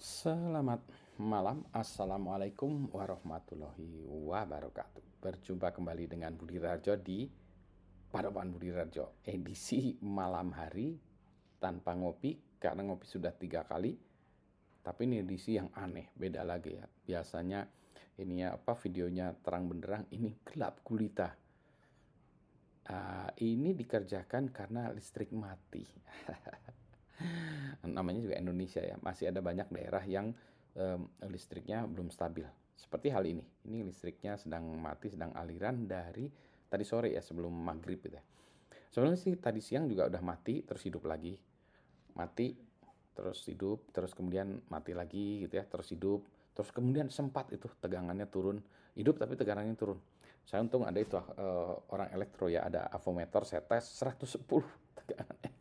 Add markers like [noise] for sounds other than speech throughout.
Selamat malam, Assalamualaikum warahmatullahi wabarakatuh. Berjumpa kembali dengan Budi Rajo di Padepokan Budi Rajo Edisi malam hari tanpa ngopi Karena ngopi sudah tiga kali. Tapi ini edisi yang aneh, beda lagi ya. Biasanya ini ya apa videonya terang benderang Ini gelap gulita. Uh, Ini dikerjakan karena listrik mati [laughs] namanya juga Indonesia ya. Masih ada banyak daerah yang um, listriknya belum stabil. Seperti hal ini. Ini listriknya sedang mati sedang aliran dari tadi sore ya sebelum maghrib gitu ya. Sebenarnya sih tadi siang juga udah mati terus hidup lagi. Mati terus hidup terus kemudian mati lagi gitu ya terus hidup. Terus kemudian sempat itu tegangannya turun. Hidup tapi tegangannya turun. Saya untung ada itu uh, orang elektro ya ada avometer saya tes 110 tegangannya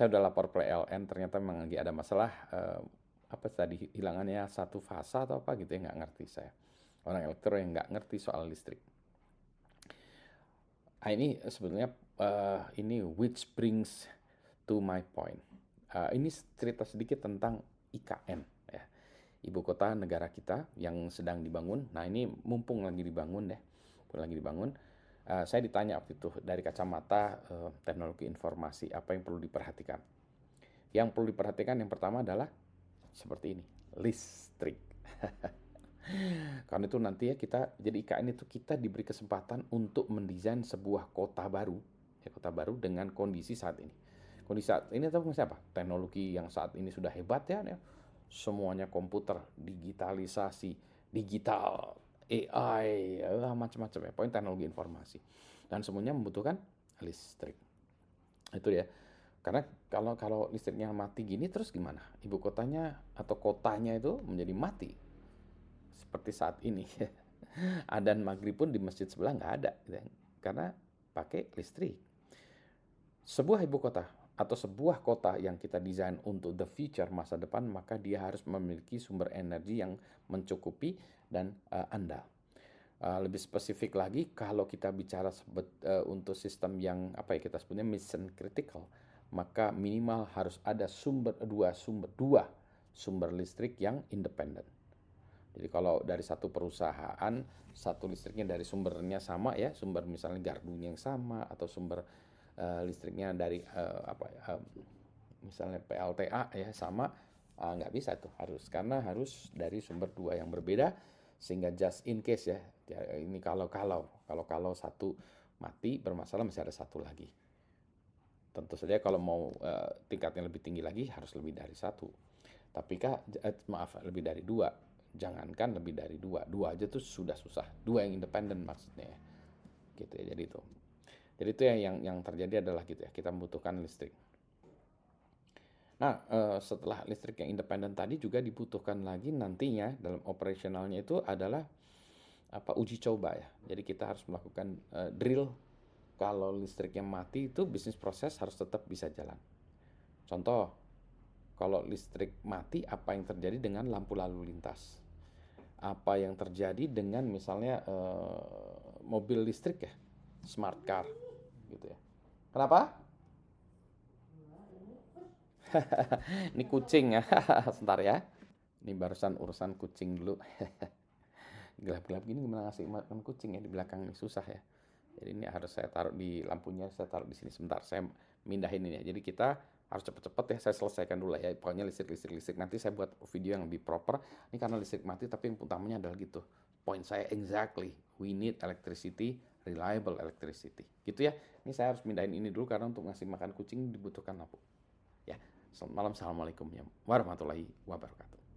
saya udah lapor PLN ternyata memang lagi ada masalah uh, apa tadi hilangannya satu fasa atau apa gitu ya nggak ngerti saya. Orang elektro yang nggak ngerti soal listrik. Nah, ini sebetulnya uh, ini which brings to my point. Uh, ini cerita sedikit tentang IKN ya. Ibu kota negara kita yang sedang dibangun. Nah ini mumpung lagi dibangun deh lagi dibangun uh, saya ditanya waktu itu dari kacamata uh, teknologi informasi apa yang perlu diperhatikan. Yang perlu diperhatikan yang pertama adalah seperti ini, listrik. [laughs] Karena itu nanti ya kita jadi IKN itu kita diberi kesempatan untuk mendesain sebuah kota baru, ya kota baru dengan kondisi saat ini. Kondisi saat ini atau siapa? Teknologi yang saat ini sudah hebat ya, ya. semuanya komputer, digitalisasi, digital, AI, ya, macam-macam ya, poin teknologi informasi. Dan semuanya membutuhkan listrik. Itu ya. Karena kalau kalau listriknya mati gini terus gimana? Ibu kotanya atau kotanya itu menjadi mati. Seperti saat ini. [laughs] Adan maghrib pun di masjid sebelah nggak ada. Gitu ya. Karena pakai listrik. Sebuah ibu kota atau sebuah kota yang kita desain untuk the future masa depan, maka dia harus memiliki sumber energi yang mencukupi dan uh, andal. Uh, lebih spesifik lagi, kalau kita bicara sebet, uh, untuk sistem yang apa ya kita sebutnya mission critical, maka minimal harus ada sumber dua sumber dua sumber listrik yang independen. Jadi kalau dari satu perusahaan satu listriknya dari sumbernya sama ya, sumber misalnya gardunya yang sama atau sumber uh, listriknya dari uh, apa uh, misalnya PLTA ya sama nggak uh, bisa tuh harus karena harus dari sumber dua yang berbeda sehingga just in case ya, ya ini kalau kalau kalau kalau satu mati bermasalah masih ada satu lagi. Tentu saja kalau mau uh, tingkatnya lebih tinggi lagi harus lebih dari satu. Tapi kak eh, maaf lebih dari dua. Jangankan lebih dari dua. Dua aja tuh sudah susah. Dua yang independen maksudnya gitu ya jadi itu jadi itu yang yang terjadi adalah gitu ya, kita membutuhkan listrik. Nah, eh, setelah listrik yang independen tadi juga dibutuhkan lagi nantinya dalam operasionalnya itu adalah apa uji coba ya. Jadi kita harus melakukan uh, drill kalau listriknya mati itu bisnis proses harus tetap bisa jalan. Contoh, kalau listrik mati apa yang terjadi dengan lampu lalu lintas? Apa yang terjadi dengan misalnya uh, mobil listrik ya, smart car? gitu ya. Kenapa? [laughs] ini kucing ya. [laughs] Sebentar ya. Ini barusan urusan kucing dulu. [laughs] Gelap-gelap gini gimana ngasih makan kucing ya di belakang ini susah ya. Jadi ini harus saya taruh di lampunya, saya taruh di sini sebentar. Saya mindahin ini ya. Jadi kita harus cepet-cepet ya saya selesaikan dulu ya pokoknya listrik listrik listrik nanti saya buat video yang lebih proper ini karena listrik mati tapi yang utamanya adalah gitu point saya exactly we need electricity reliable electricity. Gitu ya. Ini saya harus pindahin ini dulu karena untuk ngasih makan kucing dibutuhkan lampu. Ya. Selamat malam. Assalamualaikum warahmatullahi wabarakatuh.